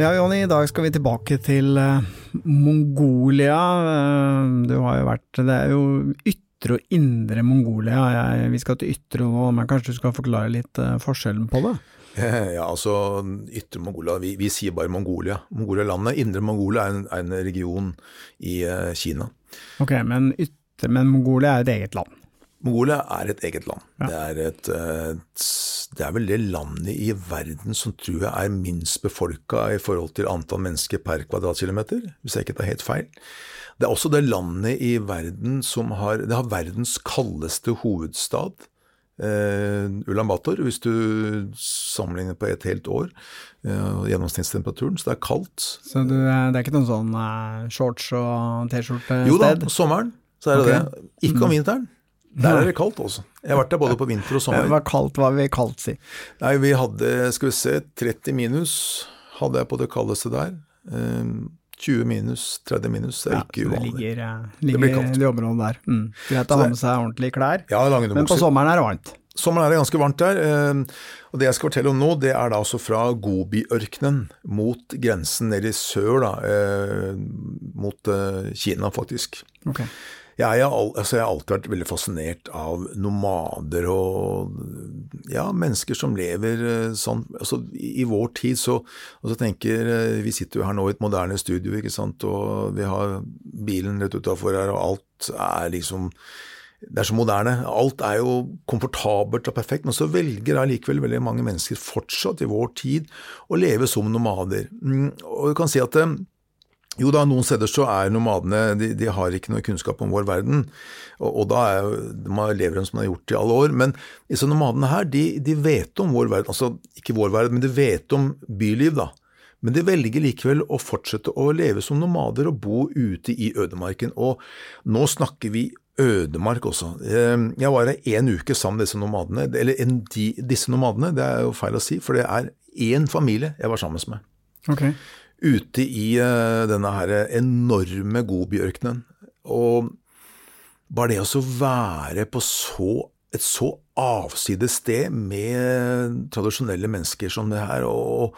Ja, Jonny, i dag skal vi tilbake til uh, Mongolia. Uh, du har jo vært Det er jo ytre og indre Mongolia. Jeg, vi skal til ytre nå, men kanskje du skal forklare litt uh, forskjellen på det? Ja, altså Ytre Mongolia, vi, vi sier bare Mongolia. Mongolia-landet. Indre Mongolia er en, er en region i Kina. Ok, men, ytre, men Mongolia er et eget land? Mongolia er et eget land. Ja. Det, er et, et, det, er vel det landet i verden som tror jeg er minst befolka i forhold til antall mennesker per kvadratkilometer, hvis jeg ikke tar helt feil. Det er også det landet i verden som har, det har verdens kaldeste hovedstad. Uh, Ulan Bator, hvis du sammenligner på et helt år, uh, gjennomsnittstemperaturen, så det er kaldt. Så du, det er ikke noen sånn uh, shorts og T-skjorte-sted? Jo da, sommeren så er det okay. det. Ikke om vinteren. Der er det kaldt også. Jeg har vært der både på vinter og sommer. Hva kaldt, hva vil kaldt si? Nei, vi hadde, skal vi se, 30 minus hadde jeg på det kaldeste der. 20 ehm, minus, 30 minus, det er ikke uvanlig. Det ligger, eh, ligger det i det området der. Mm. Greit å ha med seg ordentlige klær, ja, men på sommeren er det varmt. Sommeren er det ganske varmt der. Ehm, og det jeg skal fortelle om nå, det er da altså fra Gobi-ørkenen mot grensen nede i sør, da, eh, mot eh, Kina, faktisk. Okay. Jeg, har, altså jeg, har alltid vært veldig fascinert av nomader og ja, mennesker som lever eh, sånn altså, I vår tid så altså, tenker eh, Vi sitter jo her nå i et moderne studio, ikke sant, og vi har bilen rett utafor her, og alt er liksom det er så moderne. Alt er jo komfortabelt og perfekt, men så velger allikevel veldig mange mennesker fortsatt i vår tid å leve som nomader. Mm, og du kan si at eh, jo da, noen steder så er nomadene de, de har ikke noe kunnskap om vår verden, og, og da er, man lever de som man har gjort i alle år. Men disse nomadene her, de, de, vet om vår verden, altså ikke vår verden, men de vet om byliv, da. Men de velger likevel å fortsette å leve som nomader og bo ute i ødemarken. Og nå snakker vi ødemark også. Ehm, jeg var her en uke sammen med disse nomadene. Eller de, disse nomadene, det er jo feil å si, for det er én familie jeg var sammen med. Okay ute i uh, denne her enorme Gobi-ørkenen. Og bare det å være på så, et så avsides sted med tradisjonelle mennesker som det her og,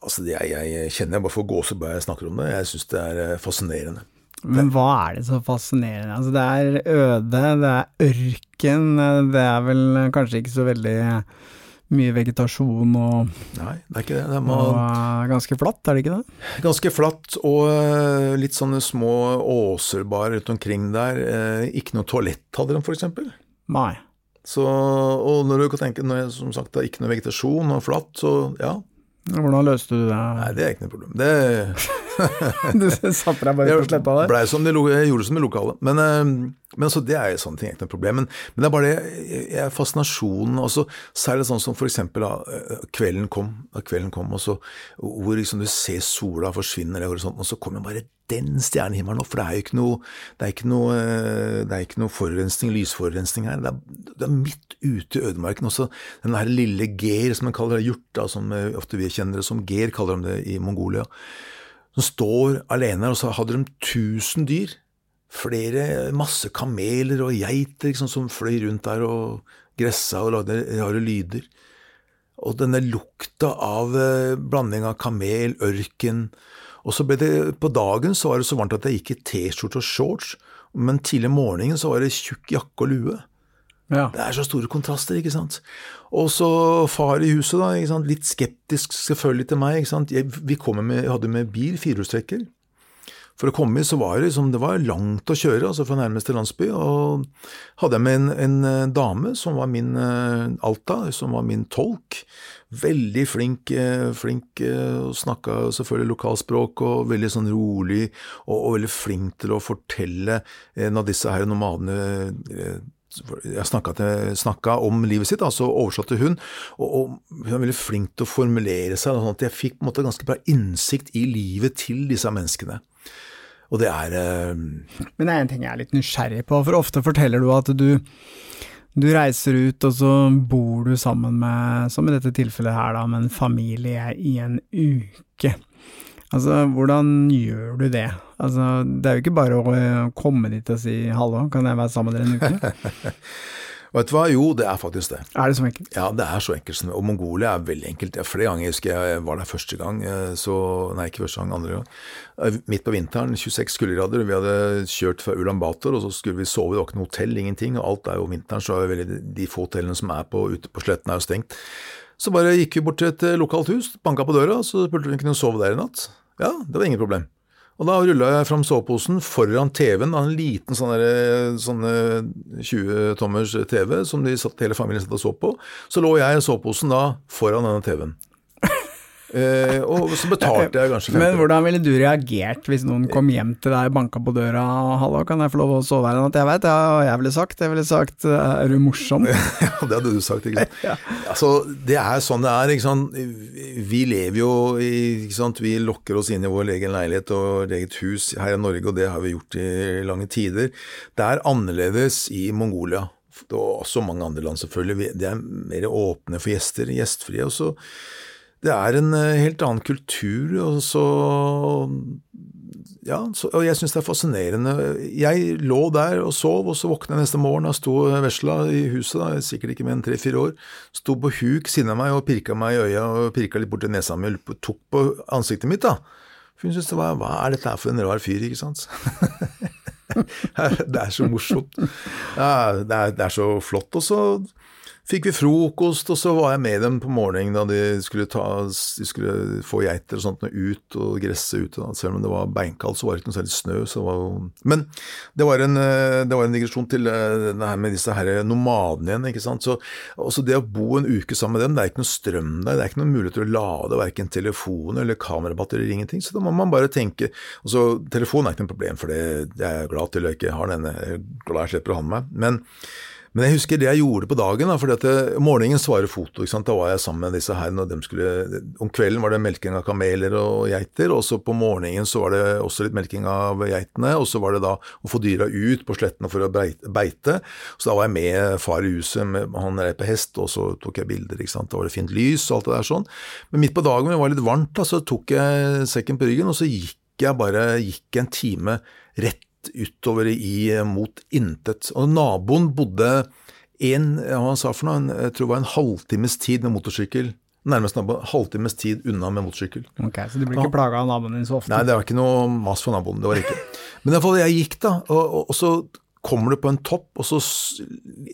altså det, jeg, jeg, kjenner jeg bare får gåsehud bare jeg snakker om det. Jeg syns det er eh, fascinerende. Men hva er det så fascinerende? Altså det er øde, det er ørken, det er vel kanskje ikke så veldig mye vegetasjon og Nei, det er ikke det. det er og uh, ganske flatt, er det ikke det? Ganske flatt, og uh, litt sånne små åser bare rundt omkring der. Uh, ikke noe toalett hadde de, eksempel. Nei. Så, og når du kan tenke, når jeg, som sagt, det er ikke noe vegetasjon og flatt, så ja. Hvordan løste du det? Nei, det er ikke noe problem. Det Du satte deg bare på sletta der? Jeg, som de, jeg gjorde som i lokalet. Men, men så det er jo sånne ting, ikke noe problem. Men, men, det er bare det, fascinasjonen også, Særlig sånn som for eksempel da kvelden kom, da kvelden kom og så, hvor liksom du ser sola forsvinne i horisonten, og så kommer bare den stjernehimmelen opp. For det er jo ikke noe, det er ikke noe, det er ikke noe forurensning, lysforurensning her. Det er, det er midt ute i ødemarken. Også den her lille ger, som man kaller det, hjorta, som ofte vi kjenner det som ger, kaller de det i Mongolia som står alene, her. og så hadde de tusen dyr. Flere, masse kameler og geiter liksom, som fløy rundt der og gressa og lagde rare lyder. Og denne lukta av eh, blanding av kamel, ørken Og så ble det På dagen så var det så varmt at jeg gikk i T-skjorte og shorts, men tidlig om morgenen så var det tjukk jakke og lue. Ja. Det er så store kontraster, ikke sant. Og så far i huset, da, litt skeptisk selvfølgelig til meg. ikke sant? Jeg, vi med, hadde med bil, firehjulstrekker. For å komme hit så var det, liksom, det var langt å kjøre altså fra nærmeste landsby. Og hadde jeg med en, en eh, dame som var min uh, Alta, som var min tolk. Veldig flink, uh, flink og snakka selvfølgelig lokalspråk og veldig sånn rolig, og, og veldig flink til å fortelle en av disse her nomadene jeg snakka om livet sitt, altså oversatte hun, og, og, hun var veldig flink til å formulere seg, sånn at jeg fikk på en måte ganske bra innsikt i livet til disse menneskene. Og det er eh... Men det er en ting jeg er litt nysgjerrig på, for ofte forteller du at du du reiser ut, og så bor du sammen med, som i dette tilfellet her, da, med en familie i en uke. Altså, hvordan gjør du det? Altså, det er jo ikke bare å komme dit og si 'hallo, kan jeg være sammen med dere en uke'? Vet du hva, jo det er faktisk det. Er det så enkelt? Ja, det er så enkelt. Og Mongolia er veldig enkelt. Jeg, flere ganger jeg husker jeg var der første gang, eh, så Nei, ikke første gang, andre gang. Eh, midt på vinteren, 26 kuldegrader. Vi hadde kjørt fra Ulan Bator, og så skulle vi sove. Det var ikke noe hotell, ingenting. Og alt er jo vinteren, så er veldig, de få hotellene som er på, ute på sletten, er jo stengt. Så bare gikk vi bort til et eh, lokalt hus, banka på døra, så spurte vi om vi kunne sove der i natt. Ja, det var ingen problem. Og da rulla jeg fram soveposen foran TV-en, en liten sånn sånne 20 tommers TV som de satt, hele familien satt og så på. Så lå jeg i soveposen da foran denne TV-en. Eh, og så betalte jeg kanskje 50. Men hvordan ville du reagert hvis noen kom hjem til deg, banka på døra og 'hallo, kan jeg få lov å sove her en natt'? Jeg veit, ja, jeg ville sagt Jeg ville sagt 'er du morsom'? ja, det hadde du sagt, ikke sant. ja. Altså, det er sånn det er, ikke sant. Vi lever jo i ikke sant? Vi lokker oss inn i vår egen leilighet og eget hus her i Norge, og det har vi gjort i lange tider. Det er annerledes i Mongolia. Og også mange andre land, selvfølgelig. De er mer åpne for gjester, gjestfrie. og så det er en eh, helt annen kultur, og så Ja, så, og jeg syns det er fascinerende. Jeg lå der og sov, og så våkna jeg neste morgen og sto vesla i huset, da, sikkert ikke mer enn tre-fire år, sto på huk siden av meg og pirka meg i øya og pirka litt borti nesa mi, tok på ansiktet mitt, da. Hun syntes det var Hva er dette her for en rar fyr, ikke sant? det er så morsomt. Ja, det, er, det er så flott. Og så fikk vi frokost, og så var jeg med dem på morgenen da de skulle, ta, de skulle få geiter og sånt ut og gresse ute. Da. Selv om det var beinkaldt, så var det ikke noe særlig snø. Det var, men det var en, eh, det var en digresjon til eh, det her med disse her nomadene igjen. ikke sant? Så også Det å bo en uke sammen med dem, det er ikke noe strøm der, det er ikke noe mulighet til å lade verken telefon eller kamerabatterier, ingenting. Så da må man bare tenke. Og så, Telefon er ikke noe problem, for det, jeg er glad til å ikke ha denne, jeg glad jeg slipper å ha med meg. men men jeg husker det jeg gjorde på dagen. da, fordi at eh, Morgenen svarer foto. Da var jeg sammen med disse her. når de skulle, Om kvelden var det melking av kameler og geiter. og så På morgenen så var det også litt melking av geitene. Og så var det da å få dyra ut på slettene for å beite. Så da var jeg med far i huset, med, han rei på hest, og så tok jeg bilder. ikke sant, Da var det fint lys og alt det der sånn. Men midt på dagen, det var litt varmt, da, så tok jeg sekken på ryggen, og så gikk jeg bare gikk en time rett utover i eh, mot intet. Og naboen bodde en, hva han sa for noe, jeg tror det var en halvtimes tid med motorsykkel. Nærmest nabo, halvtimes tid unna med motorsykkel. Ok, Så du blir ikke plaga av naboen din så ofte? Nei, det var ikke noe mas for naboen. det var ikke. Men i hvert fall, jeg gikk da, og, og, så kommer du på en topp, og så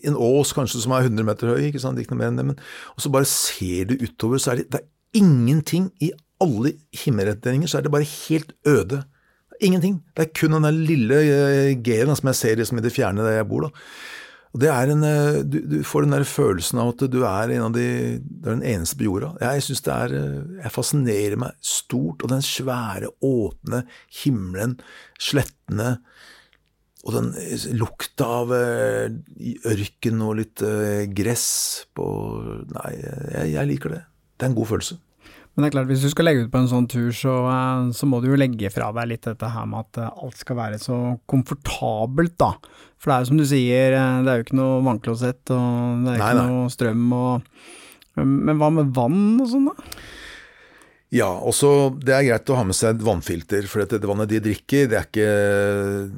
en ås kanskje som er 100 meter høy, ikke sant, ikke noe mer enn det, men, og så bare ser du utover, så er det, det er ingenting i alle himmelretninger, så er det bare helt øde. Ingenting. Det er kun den lille uh, G-en som jeg ser liksom, i det fjerne der jeg bor. da. Og det er en, uh, du, du, får den der følelsen av at du er en av de, du er den eneste på jorda. Jeg synes det er, uh, jeg fascinerer meg stort. Og den svære, åpne himmelen, slettene, og den lukta av ørken og litt gress på Nei, jeg, jeg liker det. Det er en god følelse. Men det er klart, hvis du skal legge ut på en sånn tur, så, eh, så, må du jo legge fra deg litt dette her med at eh, alt skal være så komfortabelt, da. For det er jo som du sier, eh, det er jo ikke noe vannklosett, og det er ikke nei, nei. noe strøm og Men hva med vann og sånn, da? Ja, også det er greit å ha med seg et vannfilter, for det vannet de drikker, det er ikke,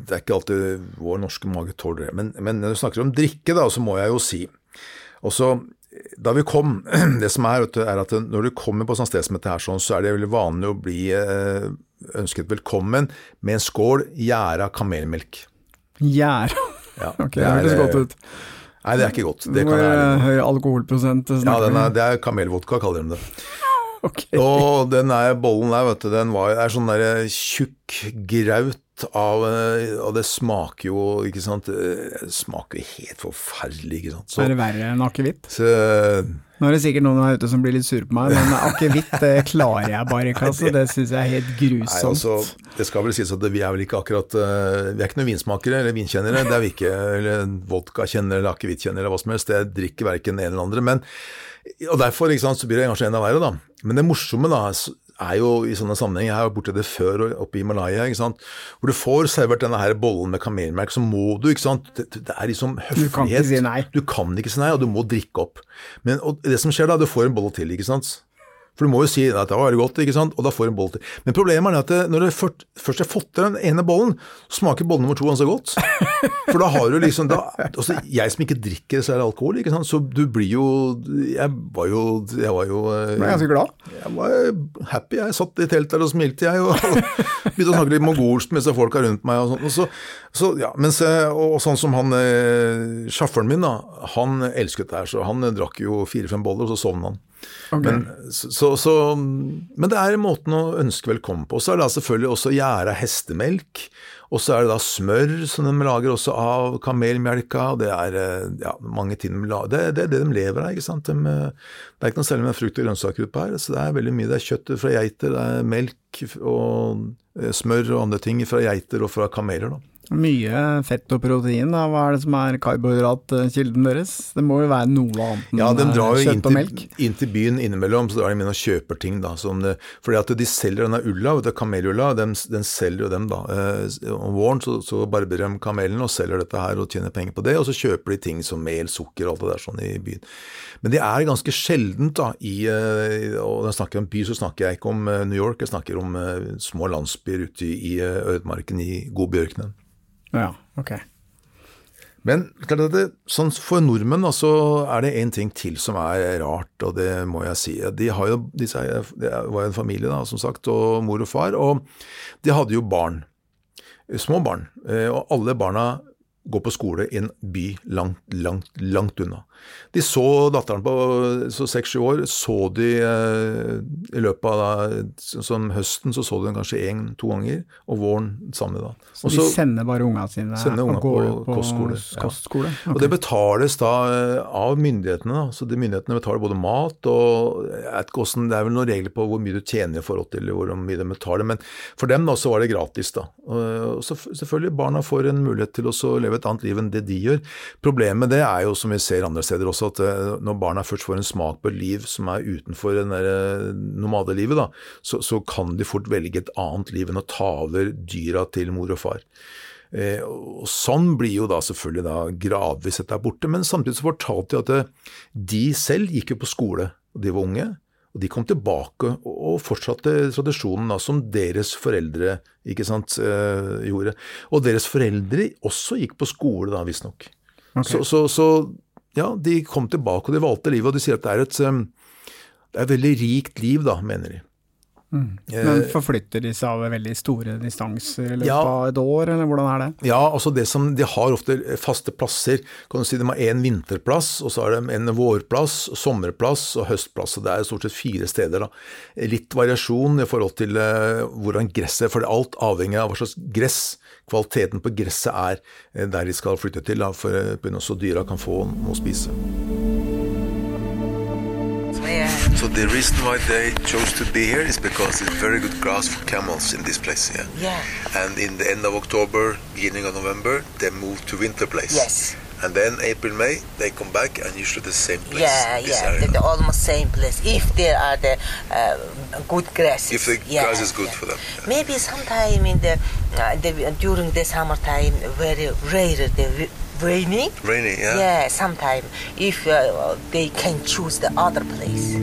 det er ikke alltid vår norske mage tåler det. Men, men når du snakker om drikke, da, så må jeg jo si også da vi kom, det som er, er at når du kommer på sånn sted som dette her, sånn, så er det veldig vanlig å bli eh, ønsket velkommen med en skål gjæra kamelmelk. Gjæra? Ja, ok, det høres godt ut. Nei, det er ikke godt. Det kan jeg Høy alkoholprosent? Ja, er, det er kamelvodka, kaller de det. Ok. Og den der bollen der, vet du, den var, er sånn der tjukk graut av eh, Og det smaker jo, ikke sant Det smaker jo helt forferdelig, ikke sant. Så er det verre enn akevitt? Nå er det sikkert noen her ute som blir litt sure på meg, men akevitt det klarer jeg bare ikke. Altså, det syns jeg er helt grusomt. nei, altså, det skal vel sies at vi er vel ikke akkurat eh, Vi er ikke noen vinsmakere eller vinkjennere. Det er vi ikke. Eller vodkakjennere eller akevittkjennere eller hva som helst. Det drikker verken en eller andre. Men, og derfor ikke sant, så blir det kanskje enda verre, da. Men det morsomme da, er jo i sånne sammenhenger, jeg har vært borti det før oppe i Himalaya, ikke sant? hvor du får servert denne her bollen med kamelmelk, så må du, ikke sant, det, det er liksom høflighet. Du kan ikke si nei. Du kan ikke si nei, og du må drikke opp. Men og det som skjer da, du får en bolle til, ikke sant. For du må jo si at det var veldig godt, ikke sant? og da får du en bolle til. Men problemet er at når du først, har fått til den ene bollen, så smaker bolle nummer to ganske godt. For da har du liksom da, også Jeg som ikke drikker særlig alkohol, ikke sant? så du blir jo Jeg var jo Jeg var jo eh, er ganske glad. jeg var happy. Jeg satt i teltet der og smilte, jeg. Og begynte å snakke litt mongolsk med disse folka rundt meg. Og sånt. Og så, så, ja, mens, og sånn som han eh, sjåføren min, da. Han elsket det her, så han eh, drakk jo fire-fem boller, og så sovna han. Okay. Men, så, så, men det er måten å ønske velkommen på. Så er det selvfølgelig også gjæra hestemelk. Og så er det da smør som de lager også av kamelmelka. Det er eh, ja, mange ting de lager. Det, det er det de lever av. ikke sant? De, eh, det er ikke noe særlig med frukt og grønnsaker utpå her. så Det er veldig mye. Det er kjøtt fra geiter, det er melk og smør og andre ting fra geiter og fra kameler. da. Mye fett og protein, da. Hva er det som er karbohydratkilden deres? Det må jo være noe annet enn Ja, de drar eh, jo inn kjøtt og melk. til, inn til byen innimellom, så drar de inn og kjøper ting. da. Som det, fordi at de selger denne ulla, vet du, kamelulla, den, den selger jo dem da. Eh, om våren så, så barberer de kamelen og selger dette her og tjener penger på det, og så kjøper de ting som mel, sukker og alt det der sånn i byen. Men det er ganske sjeldent da, i, eh, og når jeg snakker om by, så snakker jeg ikke om eh, New York, jeg snakker om eh, små landsbyer ute i, i eh, ødemarken i god bjørkenen. Ja, ok. Men klart at det, sånn for nordmenn så er det en ting til som er rart, og det må jeg si. De har jo, disse, det var jo en familie, da, som sagt, og mor og far, og de hadde jo barn. Små barn. eh, Og alle barna går på skole i en by langt, langt, langt unna. De så datteren på så seks-sju år, så de eh, i løpet av da, som høsten så så de den kanskje én-to ganger, og våren samme da. Så de sender bare unga sine Sender unga og går på på kostskole, ja. kostskole? Og det betales da eh, av myndighetene. da, så de Myndighetene betaler både mat og jeg vet ikke hvordan, Det er vel noen regler på hvor mye du tjener i forhold til hvor mye de betaler, men for dem da så var det gratis. da. Og så selvfølgelig, barna får en mulighet til å så leve et annet liv enn det de gjør. Problemet det er jo, som vi ser andre steder også, at eh, når barna først får en smak på et liv som er utenfor det eh, nomadelivet, da, så, så kan de fort velge et annet liv enn å ta over dyra til mor og far. Eh, og Sånn blir jo da selvfølgelig da gradvis dette borte, men samtidig så fortalte de at de selv gikk jo på skole, og de var unge. Og de kom tilbake og fortsatte tradisjonen da, som deres foreldre ikke sant, eh, gjorde. Og deres foreldre også gikk på skole da, visstnok. Okay. Så, så, så ja, de kom tilbake og de valgte livet, og de sier at det er et, eh, det er et veldig rikt liv, da, mener de. Mm. Eh, Men forflytter de seg over veldig store distanser i løpet Ja. av et år, eller hvordan er det? Ja, altså det som De har ofte faste plasser. kan du si De har en vinterplass, og så har de en vårplass, sommerplass og høstplass. og Det er stort sett fire steder. da. Litt variasjon i forhold til eh, hvordan gresset For alt avhenger av hva slags gress kvaliteten på gresset er eh, der de skal flytte til, da, for eh, så dyra kan få noe å spise. So the reason why they chose to be here is because it's very good grass for camels in this place. Yeah. Yeah. And in the end of October, beginning of November, they move to winter place. Yes. And then April, May, they come back and usually the same place. Yeah, yeah, the, the almost same place. If there are the uh, good grasses. If the yeah, grass is good yeah. for them. yeah. Maybe sometime in the, uh, the during the summertime, very rare the raining. Rainy, yeah. Yeah, sometime if uh, they can choose the other place.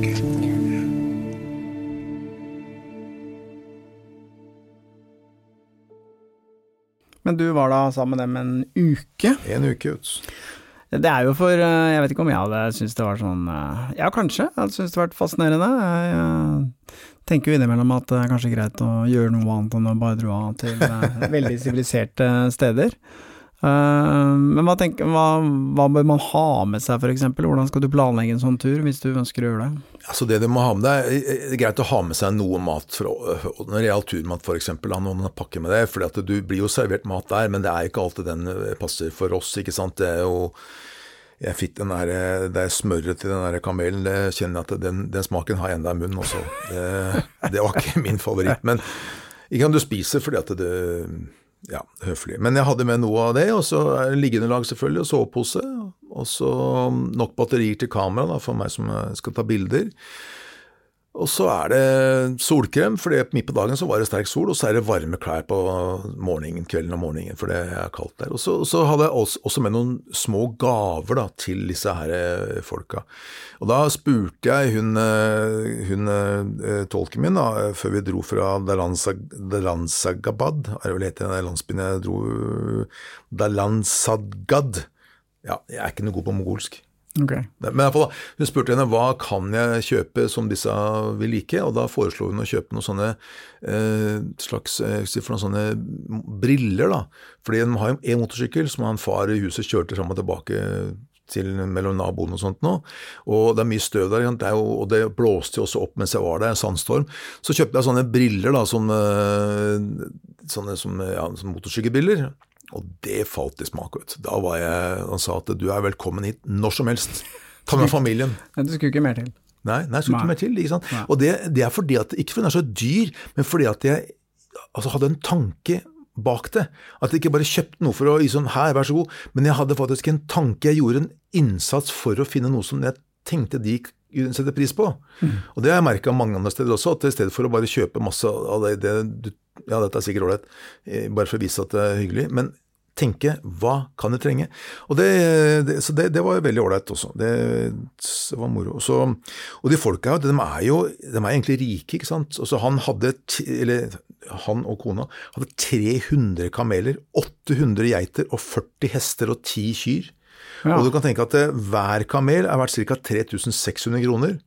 Men du var da sammen med dem en uke. En uke ut. Det er jo for eh, Jeg vet ikke om jeg hadde syntes det var sånn eh, Ja, kanskje. Jeg hadde syntes det vært fascinerende. Jeg eh, tenker jo innimellom at det er kanskje greit å gjøre noe annet enn å bare dra til veldig siviliserte steder. Eh, men hva, tenker, hva, hva bør man ha med seg, f.eks.? Hvordan skal du planlegge en sånn tur, hvis du ønsker å gjøre det? Altså det du må ha med deg, Det er greit å ha med seg noe mat, for, når real turmat f.eks. Noen pakker med det, for du blir jo servert mat der, men det er ikke alltid den passer for oss. ikke sant? Det er jo jeg fikk den der, det smøret til den der kamelen, det kjenner jeg at den, den smaken har jeg enda i munnen også. Det, det, var ikke min favoritt. Men ikke kan du spise fordi at det Ja, høflig. Men jeg hadde med noe av det, og så liggeunderlag selvfølgelig, og sovepose. Og så nok batterier til kamera da, for meg som skal ta bilder. Og så er det solkrem, for midt på dagen så var det sterk sol, og så er det varme klær på morgenen, kvelden og morgenen, for det er kaldt der. Og så, så hadde jeg også med noen små gaver da, til disse her eh, folka. Og da spurte jeg hun, eh, hun eh, tolken min, da, før vi dro fra Dalansagabad, er det vel heter den landsbyen jeg dro Dalansadgad. Ja, jeg er ikke noe god på mongolsk. Okay. Men i hvert fall, Hun spurte henne hva kan jeg kjøpe som disse vil like, og da foreslo hun å kjøpe noen sånne eh, slags eh, for noen sånne briller. da, Fordi de har en motorsykkel som han far i huset kjørte fram og tilbake til mellom naboene og sånt nå. Og det er mye støv der, det jo, og det blåste jo også opp mens jeg var der, sandstorm. Så kjøpte jeg sånne briller, da, som, eh, sånne som, ja, som motorsykkelbriller. Og det falt i smak. Vet. Da var jeg, Han sa at du er velkommen hit når som helst. Ta med familien. Men du skulle ikke mer til? Nei, nei skulle ikke mer til. ikke sant? Nei. Og det, det, er fordi at, ikke fordi den er så dyr, men fordi at jeg altså, hadde en tanke bak det. At jeg ikke bare kjøpte noe for å gi sånn her, vær så god, men jeg hadde faktisk en tanke. Jeg gjorde en innsats for å finne noe som jeg tenkte de setter pris på. Mm. Og det har jeg merka mange andre steder også, at i stedet for å bare kjøpe masse av det, det Ja, dette er sikkert ålreit, eh, bare for å vise at det er hyggelig. Men tenke hva kan jeg trenge? Og det, det, så det, det var veldig ålreit også. Det, det, var moro. Så, og de folka de er jo de er egentlig rike, ikke sant. Og så han hadde, eller han og kona hadde 300 kameler, 800 geiter og 40 hester og 10 kyr. Ja. Og du kan tenke at eh, hver kamel er verdt ca. 3600 kroner.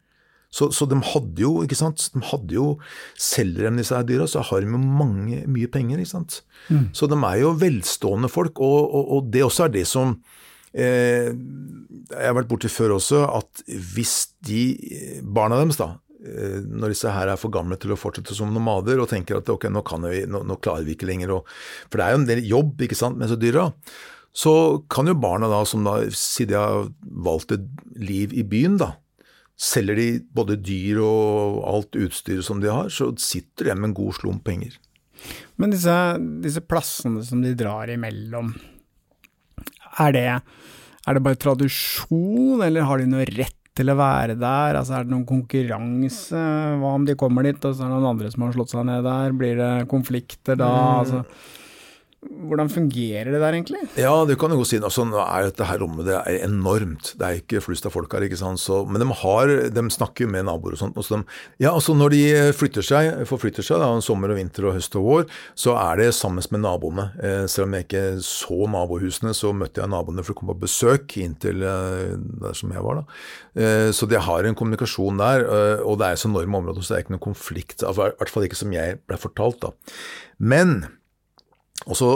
Så, så, de hadde jo, ikke sant, de hadde jo Selger de disse dyra, så har de jo mange, mye penger. ikke sant. Mm. Så de er jo velstående folk, og, og, og det også er det som eh, Jeg har vært borti før også, at hvis de barna deres, da, eh, når disse her er for gamle til å fortsette som nomader og tenker at ok, nå, vi, nå, nå klarer vi ikke lenger å For det er jo en del jobb ikke sant, med disse dyra. Så kan jo barna da, som da, siden de har valgt et liv i byen, da, Selger de både dyr og alt utstyret som de har, så sitter de med en god slump penger. Men disse, disse, plassene som de drar imellom, er det, er det bare tradisjon, eller har de noe rett til å være der? Altså Er det noen konkurranse? Hva om de kommer dit, og så er det noen andre som har slått seg ned der? Blir det konflikter da? Mm. altså hvordan fungerer det der egentlig? Ja, det kan du godt si. Altså, nå er dette her rommet det er enormt. Det er ikke flust av folk her. ikke sant? Så, men de, har, de snakker med naboer og sånt. Og så de, ja, altså Når de flytter seg, forflytter seg, da, sommer og vinter og høst og vår, så er det sammen med naboene. Eh, selv om jeg ikke så nabohusene, så møtte jeg naboene for å komme på besøk inntil eh, der som jeg var. da. Eh, så de har en kommunikasjon der, eh, og det er så enorme områder, så det er ikke noen konflikt. I hvert fall ikke som jeg ble fortalt. da. Men og så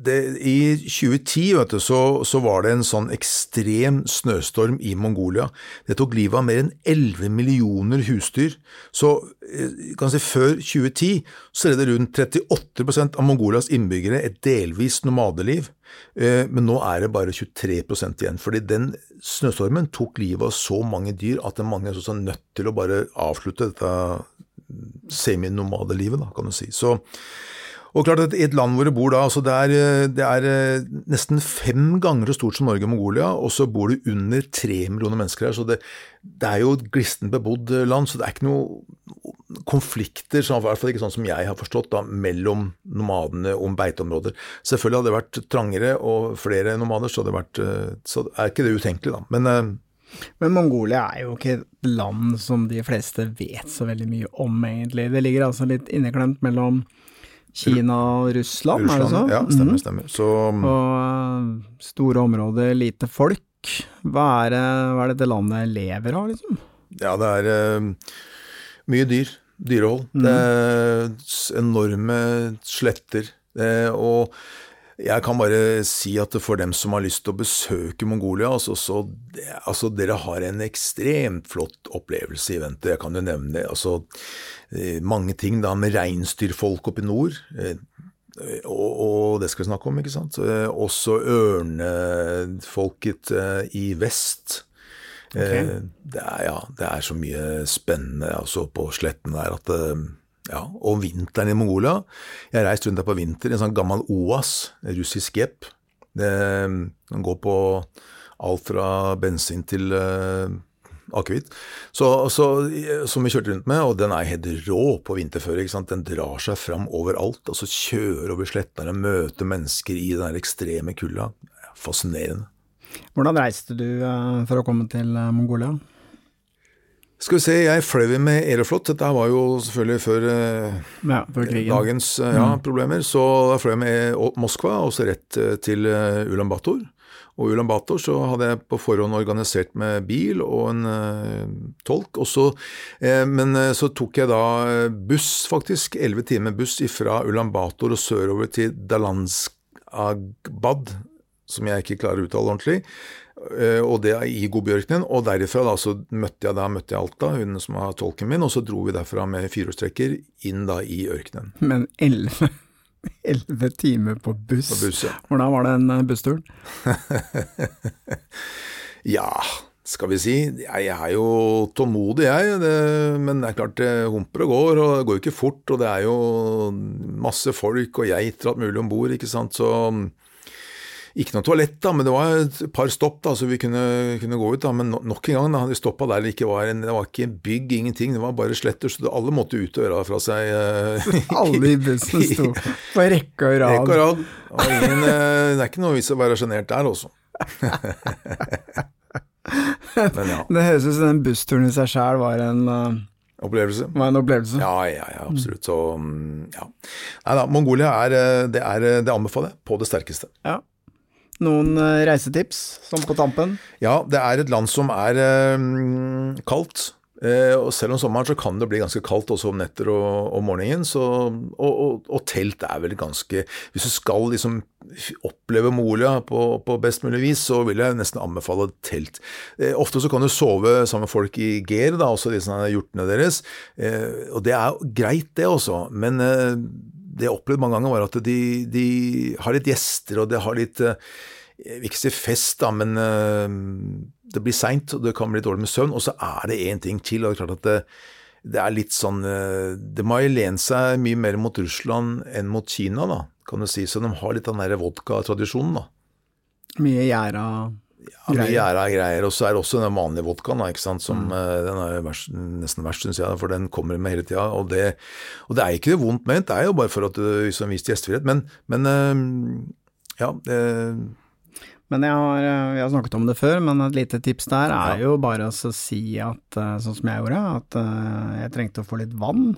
det, I 2010 vet du, så, så, var det en sånn ekstrem snøstorm i Mongolia. Det tok livet av mer enn 11 millioner husdyr. Så eh, kan si, før 2010 så er det rundt 38% av Mongolias innbyggere et delvis nomadeliv. Eh, men nå er det bare 23% igjen. fordi den snøstormen tok livet av så mange dyr at mange er så nødt til å bare avslutte dette seminomade-livet, kan du si. Så og klart at I et land hvor du bor da, altså det, er, eh, det er eh, nesten fem ganger så stort som Norge og Mongolia, og så bor det under tre millioner mennesker her. så Det, det er jo et glissent bebodd eh, land, så det er ikke noe konflikter, i hvert fall ikke sånn som jeg har forstått, da, mellom nomadene om beiteområder. Selvfølgelig hadde det vært trangere og flere nomader, så, hadde det vært, så er ikke det utenkelig. da. Men men Mongolia er jo ikke et land som de fleste vet så veldig mye om, egentlig. Det ligger altså litt inneklemt mellom Kina og Russland, Russland, er det så? Ja, stemmer. Mhm. stemmer. Så, og uh, store områder, lite folk. Hva er, hva er dette landet lever av, liksom? Ja, det er uh, mye dyr. Dyrehold. Mm. Det er enorme sletter. Det, og Jeg kan bare si at for dem som har lyst til å besøke Mongolia, altså, så, altså dere har en ekstremt flott opplevelse i vente. Jeg kan jo nevne altså, eh, mange ting da med reinsdyrfolk oppe i nord. eh, Og, og det skal vi snakke om, ikke sant. Eh, Også ørnefolket i vest. Okay. Det, er, ja, det er så mye spennende altså, på sletten der at ja, Og vinteren i Mongolia. Jeg har reist rundt der på vinter en sånn gammel OAS, en russisk jepp. Den går på alt fra bensin til uh, akevitt. Som vi kjørte rundt med, og den er helt rå på vinterføre. Den drar seg fram overalt. altså Kjører over slettene, møter mennesker i den ekstreme kulda. Fascinerende. Hvordan reiste du eh, for å komme til eh, Mongolia? Skal vi se, jeg fløy med Aeroflot. Dette var jo selvfølgelig før eh, Ja, før dagens ja, mm. problemer. Så da fløy jeg med Moskva og så rett eh, til eh, Ulan Bator. Og Ulan Bator så hadde jeg på forhånd organisert med bil og en uh, tolk. Også, eh, men eh, så tok jeg da eh, buss, faktisk. Elleve timer buss fra Ulan Bator og sørover til Dalanskabad, som jeg ikke klarer å uttale ordentlig. Eh, og det er i Godbjørkenen. Og derifra da, så møtte jeg da møtte jeg Alta, hun som var tolken min, og så dro vi derfra med firehjulstrekker inn da i ørkenen. Men elleve elleve timer på buss. På buss, ja. Hvordan var den eh, bussturen? Ja, skal vi si. Jeg, jeg er jo tålmodig, jeg. Det, men det er klart det humper og går, og det går jo ikke fort. Og det er jo masse folk og geiter og alt mulig om bord, ikke sant. Så ikke noe toalett, da, men det var et par stopp da, så vi kunne, kunne gå ut. da, Men no- nok en gang, da, de stoppa der det ikke var en, det var ikke bygg, ingenting. Det var bare sletter, så alle måtte ut og gjøre fra seg. Uh, Alle i bussen sto på rekke og rad. Rekke og rad. Og ingen, uh, det er ikke noe vits å være sjenert der, også. Men ja, Det høres ut som den bussturen i seg sjæl var, en, uh, opplevelse. var en opplevelse. Ja, ja, ja, absolutt. Så mm, ja. Nei da, Mongolia er det, er det anbefaler jeg på det sterkeste. Ja. Noen eh, reisetips, som på tampen? Ja, det er et land som er mm, kaldt. Eh, og selv om sommeren så kan det bli ganske kaldt også om netter og, om morgenen. Så, og, og, og telt er vel ganske Hvis du skal liksom oppleve Molia på, på best mulig vis, så vil jeg nesten anbefale telt. Eh, ofte så kan du sove sammen med folk i geir, da, også disse hjortene deres. Eh, og det er greit, det også. Men eh, det jeg opplevde mange ganger, var at de, de har litt gjester, og det har litt eh, jeg vil ikke si fest, da, men øh, det blir seint, og det kan bli dårlig med søvn. Og så er det én ting til, og det er klart at det, det er litt sånn øh, Det må jo lene seg mye mer mot Russland enn mot Kina, da, kan du si. Så de har litt den der vodkatradisjonen, da. Mye gjæra Ja, mye gjæra greier. Og så er det også den vanlige vodkaen, da, ikke sant. Som, mm. den er verst, nesten verst, syns jeg, for den kommer med hele tida. Og, det- og det er ikke det vondt ment, det er jo bare for at du har vist gjestfrihet. Men, men øh, ja. Det, Men jeg har, eh, vi har snakket om det før, men et lite tips der er jo bare å si at, eh, sånn som jeg gjorde, at eh, jeg trengte å få litt vann.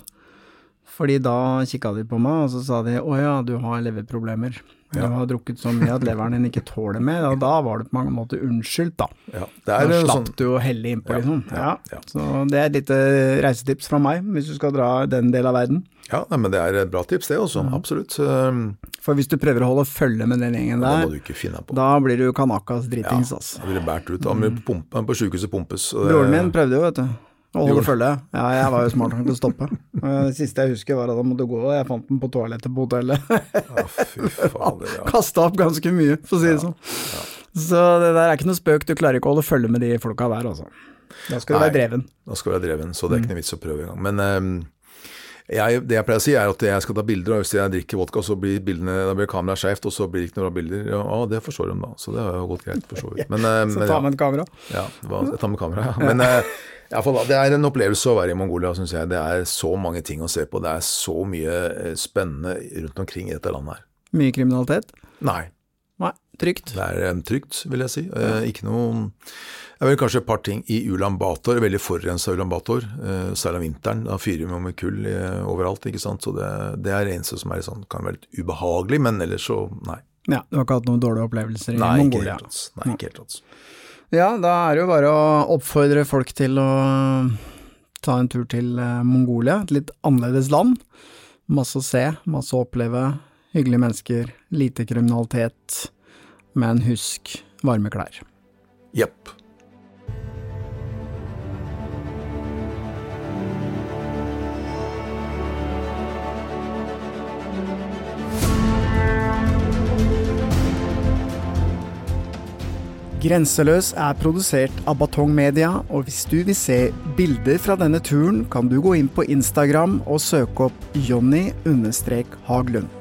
Fordi da kikka de på meg, og så sa de å ja, du har leverproblemer. Du har drukket så mye at leveren din ikke tåler mer, og da var du på mange måter unnskyldt, da. ja, det Da slapp sånn du å helle innpå, liksom. ja, Ja. Så det er et lite reisetips fra meg, hvis du skal dra den del av verden. Ja, nei, men det er et bra tips, det også. Absolutt. Um, For hvis du prøver å holde følge med den gjengen Det må der, du ikke finne på. da blir du kanakas dritings, altså. Da blir det båret ut. Da blir pumpe, på sykehuset pumpes. Broren min prøvde jo, vet du. Å holde følge. Ja, jeg var jo smart nok til å stoppe. Det siste jeg husker var at han måtte gå, og jeg fant den på toalettet på hotellet. Fy fader, ja. Kasta opp ganske mye, for å si det sånn. Så det der er ikke noe spøk, du klarer ikke å holde følge med de folka der, altså. Da skal du Nei. være dreven. Da skal du være dreven, så det er ikke noe vits å prøve engang. Men um, jeg, det jeg pleier å si, er at jeg skal ta bilder, og hvis jeg drikker vodka, så blir bildene, da blir kameraet skjevt, og så blir det ikke noen bra bilder. Ja, å, det forstår de da, så det har gått greit, for så vidt. Men, uh, Så ta med et kamera. Ja, var, jeg tar med kamera, ja. Men eh, hvert det er en opplevelse å være i Mongolia, syns jeg. Det er så mange ting å se på. Det er så mye eh, spennende rundt omkring i dette landet her. Mye kriminalitet. Nei, Nei, trygt. det er eh, trygt, vil jeg si. Eh, ikke noe Det er vel kanskje et par ting i Ulan Bator, veldig forurensa Ulan Bator, eh, særlig om vinteren. Da fyrer vi med kull eh, overalt, ikke sant. Så det, det er det eneste som er sånn, kan være litt ubehagelig, men ellers så nei. Ja, du har ikke hatt noen dårlige opplevelser i Nei, ikke helt. altså. Nei, ikke helt. altså. Ja, da er det jo bare å oppfordre folk til å ta en tur til eh, Mongolia, et litt annerledes land. Masse å se, masse å oppleve. hyggelige mennesker, lite kriminalitet, men husk varme klær. Jepp. Grenseløs er produsert av Batong Media, og hvis du vil se bilder fra denne turen, kan du gå inn på Instagram og søke opp Jonny-Haglund.